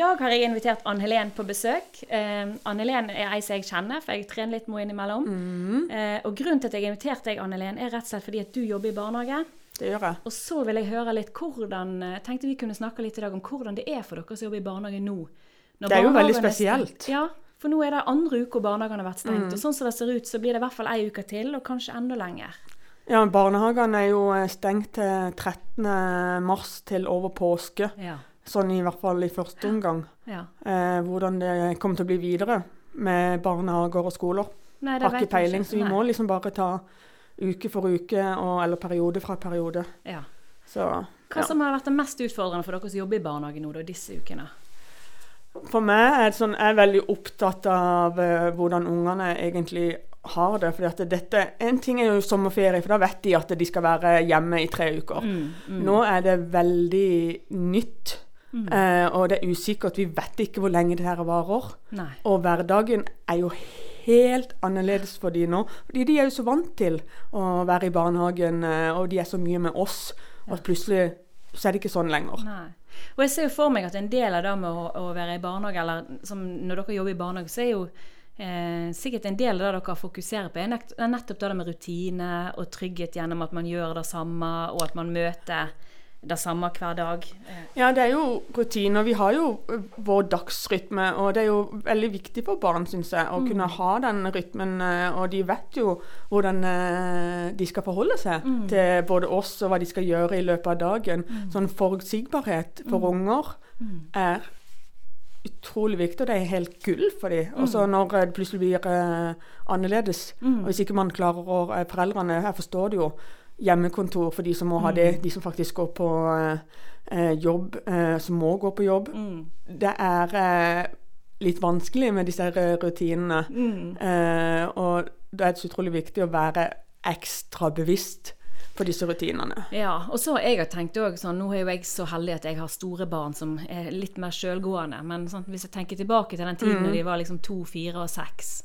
dag har jeg invitert Ann Helen på besøk. Eh, Ann Helen er ei som jeg kjenner, for jeg trener litt med henne innimellom. Mm. Eh, og grunnen til at jeg har invitert deg, Ann Helen, er rett og slett fordi at du jobber i barnehage. Det gjør jeg. Og så vil jeg høre litt hvordan eh, tenkte vi kunne snakke litt i dag om hvordan det er for dere som jobber i barnehage nå. Når Det er jo veldig er stengt. spesielt. Ja, for nå er det andre uke og barnehagene har vært stengt. Mm. Og sånn som det ser ut, så blir det i hvert fall ei uke til, og kanskje enda lenger. Ja, Barnehagene er jo eh, stengt til 13. mars til over påske. Ja. Sånn i hvert fall i første omgang. ja. Eh, hvordan det kommer til å bli videre med barnehager og skoler. Nei, det Har ikke peiling, så vi Nei. må liksom bare ta uke for uke, og, eller periode fra periode. Ja. Så Hva ja. som har vært det mest utfordrende for dere som jobber i barnehage nå, da, disse ukene? For meg er sånn, jeg er veldig opptatt av uh, hvordan ungene egentlig har det. at dette, En ting er jo sommerferie, for da vet de at de skal være hjemme i tre uker. Mm, mm, Nå er det veldig nytt, mm. eh, og det er usikkert. Vi vet ikke hvor lenge det her varer. Nei. Og hverdagen er jo helt annerledes for de nå. Fordi de er jo så vant til å være i barnehagen, eh, og de er så mye med oss. Og at plutselig så er det ikke sånn lenger. Nei. Og jeg ser jo for meg at en del av det med å, å være i barnehage, eller som når dere jobber i barnehage, så er jo eh, sikkert en del av det dere fokuserer på, er er nettopp det med rutine og trygghet gjennom at man gjør det samme, og at man møter det samme hver dag. Eh, Ja, det er jo rutiner. Vi har jo vår dagsrytme, og det er jo veldig viktig for barn, syns jeg, å kunne ha den rytmen. Og de vet jo hvordan de skal forholde seg til både oss og hva de skal gjøre i løpet av dagen. Sånn forutsigbarhet for unger er utrolig viktig, og det er helt gull for dem. Og så når det plutselig blir annerledes, og hvis ikke man klarer å Foreldrene, jeg forstår det jo, hjemmekontor for de som må ha det, de som faktisk går på eh, jobb, eh, som må gå på jobb. Det er eh, litt vanskelig med disse eh, rutinene. Eh, og da er det så utrolig viktig å være ekstra bevisst på disse rutinene. Ja, og så har jeg tenkt også, sånn, Nå er jo jeg så heldig at jeg har store barn som er litt mer sjølgående. Men sånn, hvis jeg tenker tilbake til den tiden når de var liksom to, fire og seks,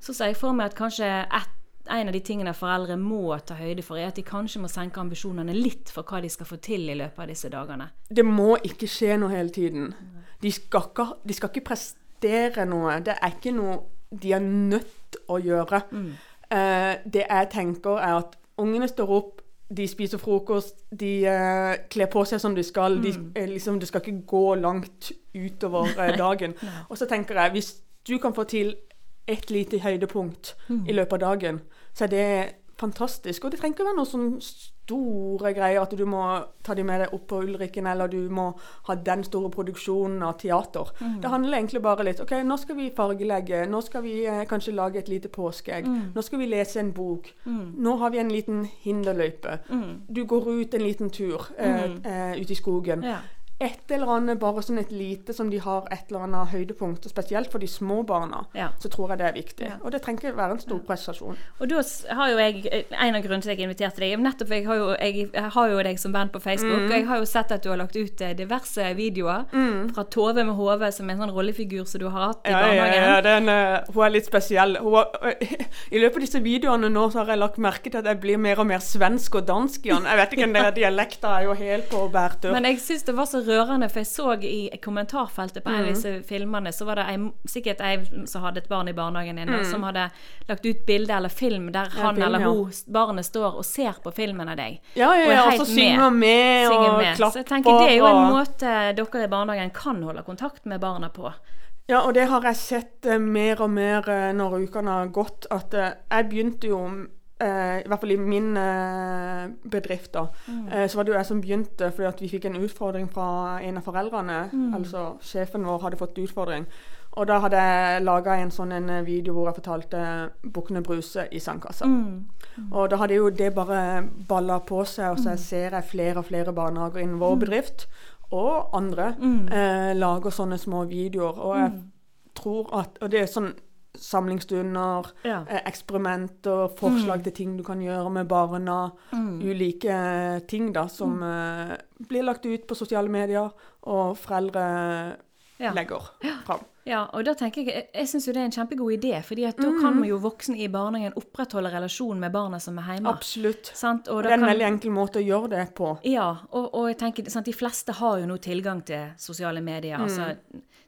så ser jeg for meg at kanskje ett en av de tingene foreldre må ta høyde for, er at de kanskje må senke ambisjonene litt for hva de skal få til i løpet av disse dagene. Det må ikke skje noe hele tiden. De skal ikke, de skal ikke prestere noe. Det er ikke noe de er nødt å gjøre. Eh, det jeg tenker, er at ungene står opp, de spiser frokost, de eh, kler på seg som de skal. De, eh, liksom, det skal ikke gå langt utover eh, dagen. Og så tenker jeg, hvis du kan få til et lite høydepunkt i løpet av dagen, så er det fantastisk. Og det trenger ikke være noen sånne store greier, at du må ta dem med deg opp på Ulriken, eller du må ha den store produksjonen av teater. Det handler egentlig bare litt OK, nå skal vi fargelegge, nå skal vi eh, kanskje lage et lite påskeegg, nå skal vi lese en bok, nå har vi en liten hinderløype. Du går ut en liten tur eh, eh, ut i skogen. Ja. Et eller annet, bare sånn et lite som de har et eller annet høydepunkt. og Spesielt for de små barna, Ja. så tror jeg det er viktig. Ja. Og det trenger ikke være en stor prestasjon. Og da har jo jeg En av grunnene til at jeg inviterte deg, nettopp jeg har jo, jeg, jeg har jo deg som venn på Facebook, og jeg har jo sett at du har lagt ut eh, diverse videoer fra Tove med Hove som er en sånn rollefigur som du har hatt i Ja, ja, barnehagen. ja, den, eh, hun er litt spesiell. Har, I løpet av disse videoene nå så har jeg lagt merke til at jeg blir mer og mer svensk og dansk igjen. Jeg vet ikke, den der dialekta er jo helt på bærtur. Men jeg syns det var så rørende, for jeg så i kommentarfeltet på en av Mm. disse filmene, så var det ei, sikkert ei som hadde et barn i barnehagen inne, Mm. som hadde lagt ut bilde eller film der han film, eller ja. barnet står og ser på filmen av deg. Ja, ja, og ja, og og så synger med Synger og klapper. Så jeg tenker det er jo en og- måte dere i barnehagen kan holde kontakt med barna på. Ja, og det har jeg sett eh, mer og mer eh, når ukene har gått. At eh, jeg begynte jo I hvert fall i min eh, bedrift, da. eh, så var det jo jeg som begynte fordi at vi fikk en utfordring fra en av foreldrene. Altså sjefen vår hadde fått utfordring. Og da hadde jeg laga en sånn en eh, video hvor jeg fortalte Bukkene Bruse i sandkassa. Og da hadde jo det bare balla på seg, og så ser jeg flere og flere barnehager innen vår bedrift. Og andre eh, lager sånne små videoer. Og jeg tror at Og det er sånn samlingsstunder, Ja. eh, eksperimenter, forslag til ting du kan gjøre med barna. Ulike ting da som eh, blir lagt ut på sosiale medier, og foreldre Ja. legger fram. Ja, og da tenker jeg, jeg syns det er en kjempegod idé, fordi at da kan man jo voksne i barnehagen opprettholde relasjonen med barna som er hjemme. Absolutt. Sant? Og Det er en kan, veldig enkel måte å gjøre det på. ja, og, og jeg tenker, sant, de fleste har jo nå tilgang til sosiale medier, Mm. altså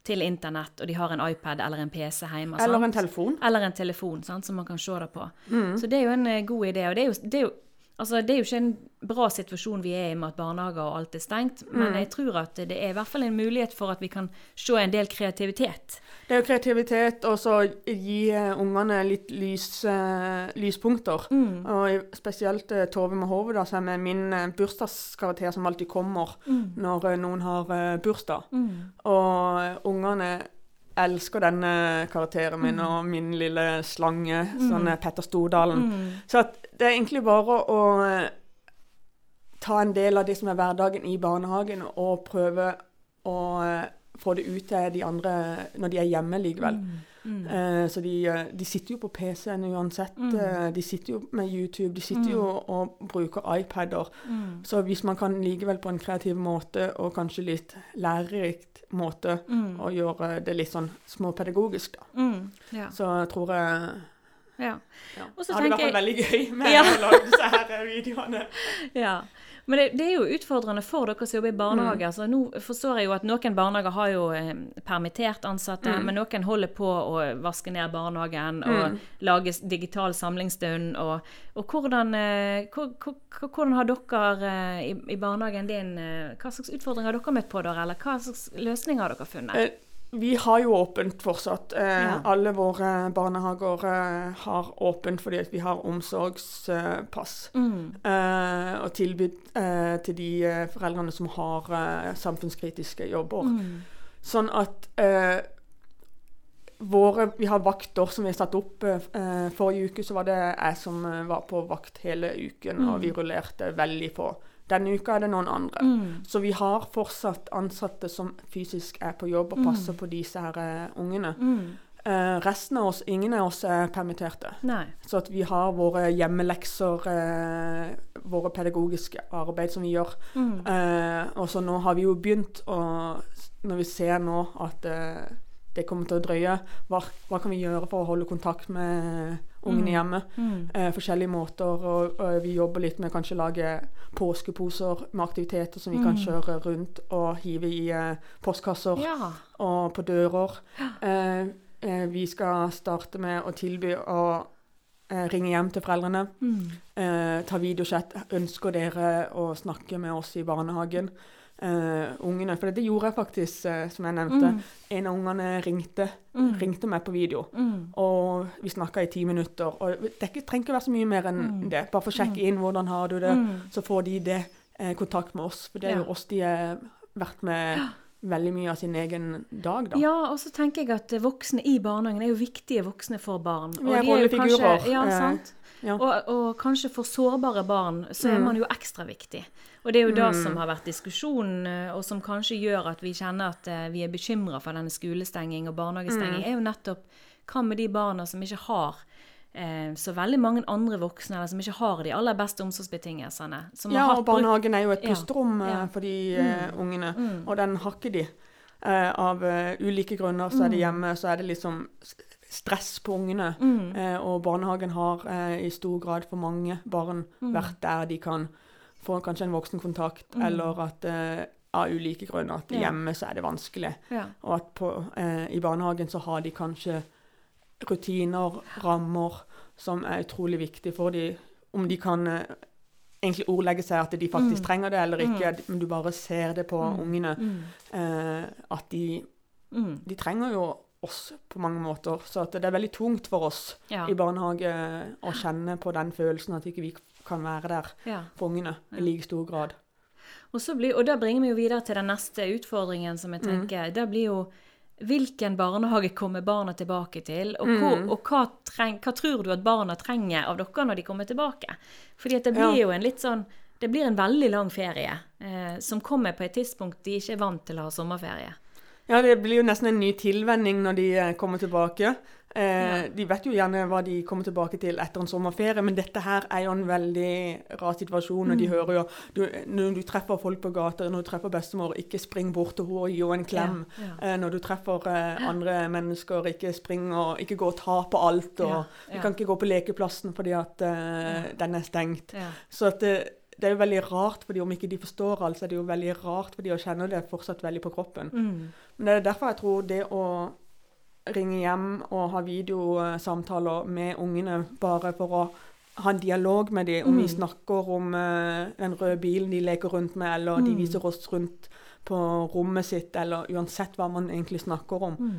til internett, og de har en iPad eller en PC hjemme. Eller sant? en telefon. Eller en telefon, sant, som man kan se det på. Mm. Så det er jo en eh, god idé. Og det er jo, det er jo Altså, det er jo ikke en bra situasjon vi er i med at barnehager og alt er stengt, Mm. men jeg tror at det er i hvert fall en mulighet for at vi kan se en del kreativitet. Det er jo kreativitet, og så gi eh, ungene litt lys, uh, lyspunkter. Mm. Og spesielt uh, Tove med hodet, da, som er min uh, bursdagskarakter som alltid kommer Mm. når noen har bursdag. Og eh, ungene elsker denne karakteren min Mm. og min lille slange, sånn eh, Petter Stordalen. Mm. Så det er egentlig bare å eh, ta en del av det som er hverdagen i barnehagen, og prøve å eh, få det ut til de andre når de er hjemme likevel. Mm. Eh, så de, eh, de sitter jo på PC-en uansett. Mm. eh, De sitter jo med YouTube, de sitter jo og bruker iPader. Mm. Så hvis man kan likevel på en kreativ måte, og kanskje litt lærerikt måte, Mm. og gjøre det litt sånn småpedagogisk, da, Mm. Ja. så tror jeg ja. ja. Det hadde fall veldig gøy med Ja. å lage disse her videoene. Ja. Men det, det er jo utfordrende for dere som jobber i barnehage. Altså, nå forstår jeg jo at noen barnehager har jo eh, permittert ansatte, men noen holder på å vaske ned barnehagen og lage digital samlingsstund. Og, og hvordan, eh, hvor- hvor- hvordan har dere eh, i, i barnehagen din eh, Hva slags utfordringer har dere møtt på der, eller hva slags løsninger har dere funnet? Vi har jo åpent fortsatt. Eh, Ja. Alle våre barnehager eh, har åpent fordi vi har omsorgspass. Mm. Eh, og tilbud eh, til de eh, foreldrene som har eh, samfunnskritiske jobber. Mm. Sånn at eh, våre Vi har vakter som vi har satt opp. Eh, forrige uke så var det jeg som var på vakt hele uken, og vi rullerte veldig på. Denne uka er det noen andre. Mm. Så vi har fortsatt ansatte som fysisk er på jobb og passer på disse her uh, ungene. Mm. Uh, resten av oss, ingen av oss er permitterte. Nei. Så at vi har våre hjemmelekser, uh, våre pedagogiske arbeid som vi gjør. Mm. Og så nå har vi jo begynt å Når vi ser nå at det kommer til å drøye, hva, hva kan vi gjøre for å holde kontakt med ungene hjemme? Mm. Eh, forskjellige måter. Og, og vi jobber litt med kanskje lage påskeposer med aktiviteter som vi kan kjøre rundt og hive i eh, postkasser Ja. og på dører. Eh, eh, vi skal starte med å tilby å eh, ringe hjem til foreldrene. Mm. Eh, ta videochat. Ønsker dere å snakke med oss i barnehagen? Eh, ungene, For det gjorde jeg faktisk, uh, som jeg nevnte. En av ungene ringte, ringte meg på video. Mm. Og vi snakka i ti minutter. Og det er trenger ikke være så mye mer enn Mm. det. Bare for å sjekke inn hvordan har du det. Så får de det eh, kontakt med oss. For det er Ja. jo oss de har vært med veldig mye av sin egen dag, da. Ja, og så tenker jeg at voksne i barnehagen er jo viktige voksne for barn. Vi Og er rollefigurer, Ja, eh, sant. ja. Og, og kanskje for sårbare barn så er Mm. man jo ekstra viktig. Og det er jo det som har vært diskusjonen, eh, og som kanskje gjør at vi kjenner at eh, vi er bekymra for denne skolestenging og Mm. barnehagestenging, er jo nettopp hva med de barna som ikke har så veldig mange andre voksne, eller som ikke har de aller beste omsorgsbetingelsene. Som Ja, har og barnehagen er jo et pusterom eh, Ja. for de mm. ungene, og den har ikke de. Eh, av eh, ulike grunner så er det hjemme, så er det liksom stress på ungene. Eh, og barnehagen har eh, i stor grad for mange barn vært der de kan få kanskje en voksenkontakt, eller at eh, av ulike grunner at hjemme så er det vanskelig. Ja. Og at på, eh, i barnehagen så har de kanskje rutiner, rammer, som er utrolig viktig for dem. om de kan eh, egentlig ordlegge seg at de faktisk trenger det eller ikke, men du bare ser det på ungene. Eh, at de, Mm. de trenger jo oss på mange måter. Så det er veldig tungt for oss Ja. i barnehage å kjenne på den følelsen at ikke vi kan være der ja. for ungene i like stor grad. Og, så blir, og da bringer vi jo videre til den neste utfordringen, som Mm. jeg tenker Det blir jo hvilken barnehage kommer barna tilbake til, og, hvor, Mm. og hva, treng, hva tror du at barna trenger av dere når de kommer tilbake? Fordi det blir Ja. jo en litt sånn Det blir en veldig lang ferie, eh, som kommer på et tidspunkt de ikke er vant til å ha sommerferie. Ja, det blir jo nesten en ny tilvenning når de eh, kommer tilbake. Eh, De vet jo gjerne hva de kommer tilbake til etter en sommerferie, men dette her er jo en veldig rar situasjon. og de Mm. hører jo du, Når du treffer folk på gata, når du treffer bestemor, ikke spring bort til henne og gi henne en klem. Ja, ja. Eh, når du treffer eh, andre mennesker, ikke spring og ikke gå og ta på alt. og Ja, Du kan ikke gå på lekeplassen fordi at eh, den er stengt. Så at det, det er jo veldig rart for de, om ikke de forstår alt, så er det jo veldig rart for de å kjenne det fortsatt veldig på kroppen. Mm. Men det er derfor jeg tror det å ringe hjem og ha videosamtaler med ungene bare for å ha en dialog med dem, om vi Mm. snakker om uh, den røde bilen de leker rundt med, eller de Mm. viser oss rundt på rommet sitt, eller uansett hva man egentlig snakker om, Mm.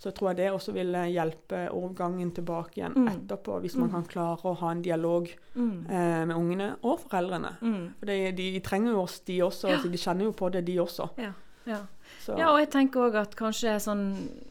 så tror jeg det også vil eh, hjelpe overgangen tilbake igjen Mm. etterpå, hvis man Mm. kan klare å ha en dialog eh, med ungene og foreldrene. For de, de trenger jo oss, de også. Ja. Så de kjenner jo på det, de også. Ja. Ja. Ja, og jeg tenker òg at kanskje sånn eh,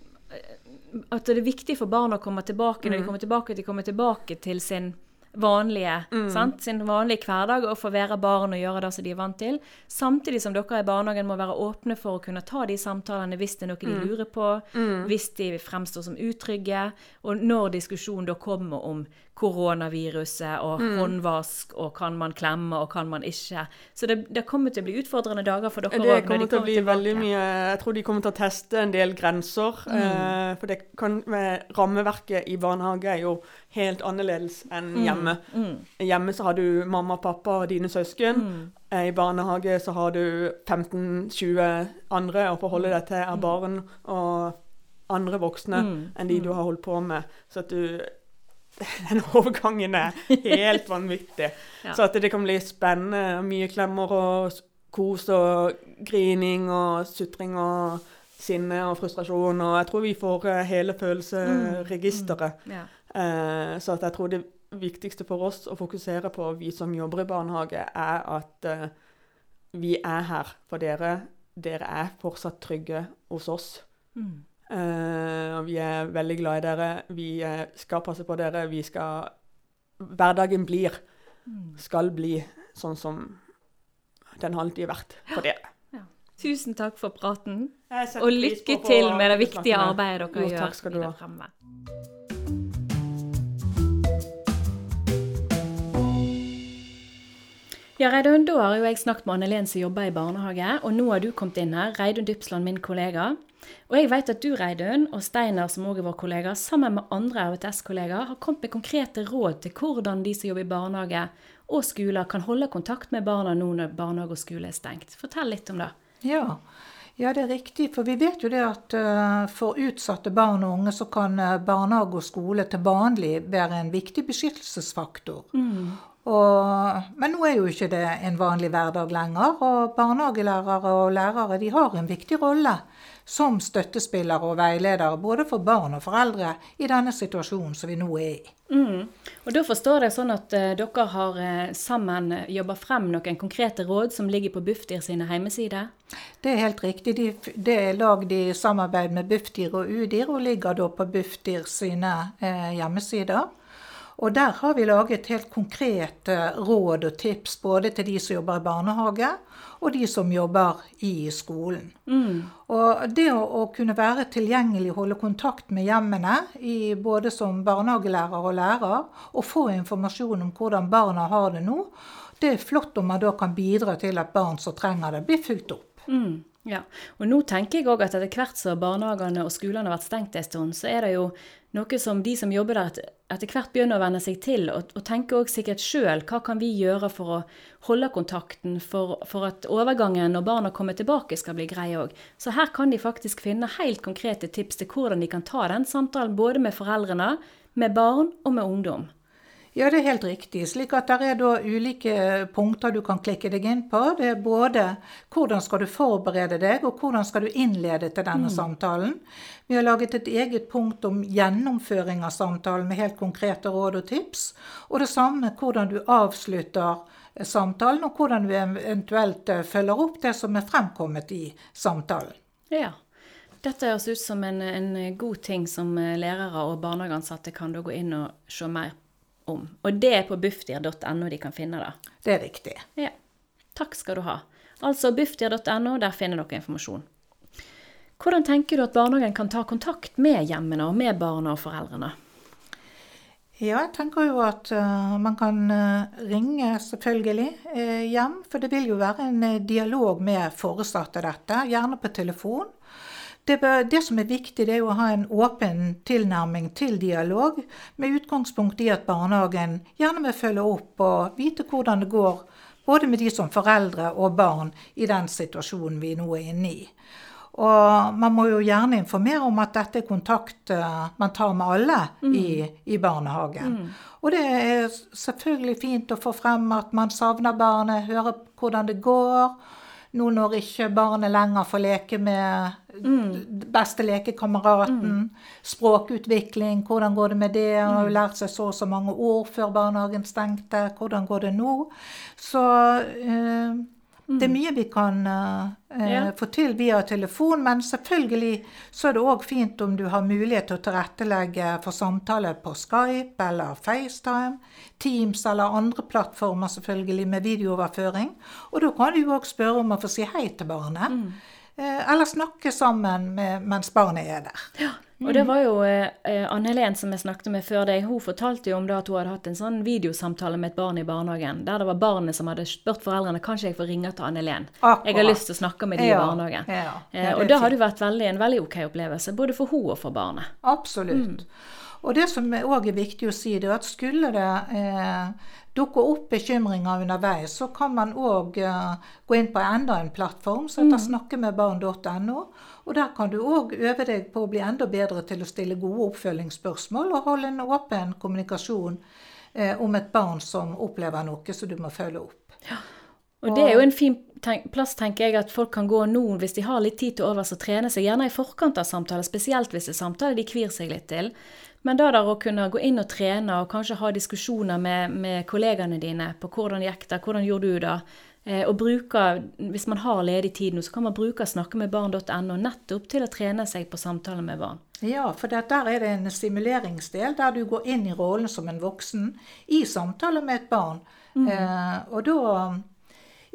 At det er viktig for barn å komme tilbake. Når de Mm. kommer tilbake, at de kommer tilbake til sin vanlige, Mm. sant? Sin vanlige hverdag og få være barn og gjøre det som de er vant til. Samtidig som dere i barnehagen må være åpne for å kunne ta de samtalene hvis det er noe de Mm. lurer på, Mm. hvis de fremstår som utrygge, og når diskusjonen da kommer om koronaviruset og Mm. håndvask og kan man klemme og kan man ikke. Så det, det kommer til å bli utfordrende dager for dere Det òg når kommer de til å bli veldig mye Jeg tror de kommer til å teste en del grenser. eh, for det kan være Rammeverket i barnehage er jo helt annerledes enn hjemme. Mm. Hjemme så har du mamma, pappa og dine søsken. Mm. Eh, I barnehage så har du 15-20 andre å forholde deg til av barn og andre voksne Mm. enn de du har holdt på med. Så at du Den overgangen er helt vanvittig. Ja. Så at det kan bli spennende. Mye klemmer og kos og grining og sutring og sinne og frustrasjon. Og jeg tror vi får eh, hele følelsesregisteret. Ja. Eh, så jeg tror det viktigste for oss å fokusere på, vi som jobber i barnehage, er at eh, vi er her for dere. Dere er fortsatt trygge hos oss. Mm. Eh, og vi er veldig glad i dere. Vi eh, skal passe på dere. Vi skal Hverdagen blir, Mm. skal bli sånn som den har alltid vært for dere. Tusen takk for praten, og lykke på til med det viktige med- arbeidet dere Jo, gjør takk skal du videre ha. fremme. Ja, Reidun, da har jo jeg snakket med Anne-Len som jobber i barnehage, og nå har du kommet inn her, Reidun Dypsland, min kollega. Og jeg vet at du, Reidun, og Steinar, som også er vår kollega, sammen med andre RVTS-kollegaer, har kommet med konkrete råd til hvordan de som jobber i barnehage og skoler, kan holde kontakt med barna nå når barnehage og skole er stengt. Fortell litt om det. Ja. ja, det er riktig. For vi vet jo det at eh, for utsatte barn og unge så kan eh, barnehage og skole til vanlig være en viktig beskyttelsesfaktor. Og, men nå er jo ikke det en vanlig hverdag lenger, og barnehagelærere og lærere de har en viktig rolle som støttespillere og veiledere både for barn og foreldre i denne situasjonen som vi nå er i. Mm. Og da forstår jeg sånn at uh, dere har uh, sammen jobba frem noen konkrete råd som ligger på Bufdir sine hjemmesider? Det er helt riktig. De, det er lagd i samarbeid med Bufdir og Udir, og ligger da på Bufdir sine uh, hjemmesider. Og der har vi laget helt konkrete råd og tips både til de som jobber i barnehage, og de som jobber i skolen. Og det å, å kunne være tilgjengelig, holde kontakt med hjemmene, i, både som barnehagelærer og lærer, og få informasjon om hvordan barna har det nå, det er flott om man da kan bidra til at barn som trenger det, blir fulgt opp. Mm, ja. Og nå tenker jeg òg at etter hvert som barnehagene og skolene har vært stengt en stund, så er det jo noe som de som jobber der, etter, hvert begynner å venne seg til, og, og tenker òg sikkert sjøl hva kan vi gjøre for å holde kontakten, for, for at overgangen når barna kommer tilbake skal bli grei òg. Så her kan de faktisk finne helt konkrete tips til hvordan de kan ta den samtalen både med foreldrene, med barn og med ungdom. Ja, det er helt riktig. Slik at det er da ulike punkter du kan klikke deg inn på. Det er både hvordan skal du forberede deg, og hvordan skal du innlede til denne samtalen. Vi har laget et eget punkt om gjennomføring av samtalen med helt konkrete råd og tips. Og det samme hvordan du avslutter samtalen, og hvordan du eventuelt eh, følger opp det som er fremkommet i samtalen. Ja. Dette høres ut som en, en god ting som eh, lærere og barnehageansatte kan gå inn og se mer om. Og det er på bufdir.no de kan finne det. Det er riktig. Ja. Takk skal du ha. Altså bufdir.no, der finner dere informasjon. Hvordan tenker du at barnehagen kan ta kontakt med hjemmene og med barna og foreldrene? Ja, jeg tenker jo at uh, man kan uh, ringe selvfølgelig uh, hjem. For det vil jo være en dialog med foresatte dette, gjerne på telefon. Det, det, som er viktig, det er jo å ha en åpen tilnærming til dialog, med utgangspunkt i at barnehagen gjerne vil følge opp og vite hvordan det går både med de som foreldre og barn i den situasjonen vi nå er inne i. Og man må jo gjerne informere om at dette er kontakt uh, man tar med alle mm. i, i, barnehagen. Mm. Og det er selvfølgelig fint å få frem at man savner barnet, høre hvordan det går. Nå når ikke barnet lenger får leke med mm. beste lekekameraten. Mm. Språkutvikling, hvordan går det med det? Han har jo mm. lært seg så og så mange ord før barnehagen stengte. Hvordan går det nå? Så uh, det er mm. mye vi kan uh, ja. få til via telefon, men selvfølgelig så er det òg fint om du har mulighet til å tilrettelegge for samtaler på Skype eller FaceTime, Teams eller andre plattformer selvfølgelig med videooverføring. Og da kan du òg spørre om å få si hei til barnet. Mm. Uh, eller snakke sammen med, mens barnet er der. Ja. Og det var jo eh, eh, Anne Helen som jeg snakket med før deg, hun fortalte jo om det at hun hadde hatt en sånn videosamtale med et barn i barnehagen, der det var barnet som hadde spurt foreldrene kanskje jeg får ringe til Anne Helen. Jeg har lyst til å snakke med de ja, i barnehagen. Ja, eh, og det hadde vært veldig, en veldig ok opplevelse, både for hun og for barnet. Absolutt. Mm. Og det som òg er viktig å si, det er at skulle det eh, dukke opp bekymringer underveis, så kan man òg eh, gå inn på enda en plattform som heter mm. snakkemedbarn.no. Og der kan du òg øve deg på å bli enda bedre til å stille gode oppfølgingsspørsmål og holde en åpen kommunikasjon eh, om et barn som opplever noe som du må følge opp. Ja. Og det er jo en fin plass, tenker jeg, at folk kan gå nå hvis de har litt tid til overs og trene seg, gjerne i forkant av samtaler, spesielt hvis det er samtaler de kvir seg litt til. Men da der å kunne gå inn og trene og kanskje ha diskusjoner med, med kollegaene dine på hvordan gikk det, hvordan gjorde du det, eh, og bruke, hvis man har ledig tid nå, så kan man bruke snakkemedbarn.no nettopp til å trene seg på samtaler med barn. Ja, for der er det en stimuleringsdel der du går inn i rollen som en voksen i samtale med et barn. Mm. Eh, og da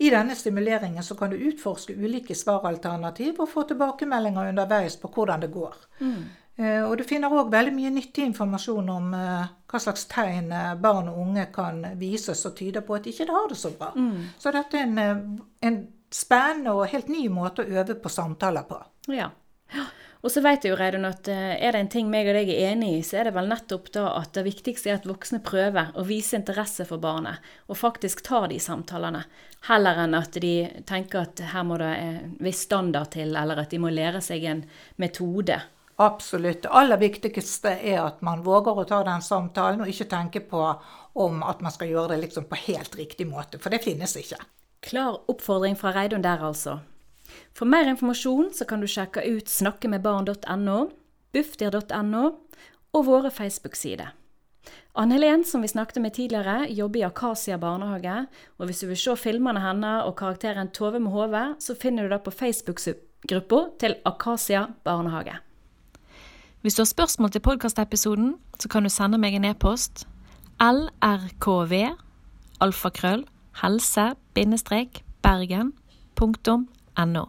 i denne stimuleringen så kan du utforske ulike svaralternativ og få tilbakemeldinger underveis på hvordan det går. Mm. Uh, og du finner òg veldig mye nyttig informasjon om uh, hva slags tegn uh, barn og unge kan vise som tyder på at de ikke har det så bra. Mm. Så dette er en, en, spennende og helt ny måte å øve på samtaler på. Ja. Og så vet jeg jo, Reidun, at eh, er det en ting meg og deg er enig i, så er det vel nettopp da at det viktigste er at voksne prøver å vise interesse for barnet, og faktisk tar de samtalene, heller enn at de tenker at her må det en eh, viss standard til, eller at de må lære seg en metode. Absolutt. Det aller viktigste er at man våger å ta den samtalen, og ikke tenke på om at man skal gjøre det liksom på helt riktig måte, for det finnes ikke. Klar oppfordring fra Reidun der, altså. For mer informasjon så kan du sjekke ut snakkemedbarn.no, bufdir.no og våre Facebook-sider. Anne Helen, som vi snakket med tidligere, jobber i Akasia barnehage, og hvis du vil se filmene hennes og karakteren Tove med hode, så finner du det på Facebook-gruppa til Akasia barnehage. Hvis du har spørsmål til podkastepisoden, så kan du sende meg en e-post. lrkv alfakrøll helse-bergen.no.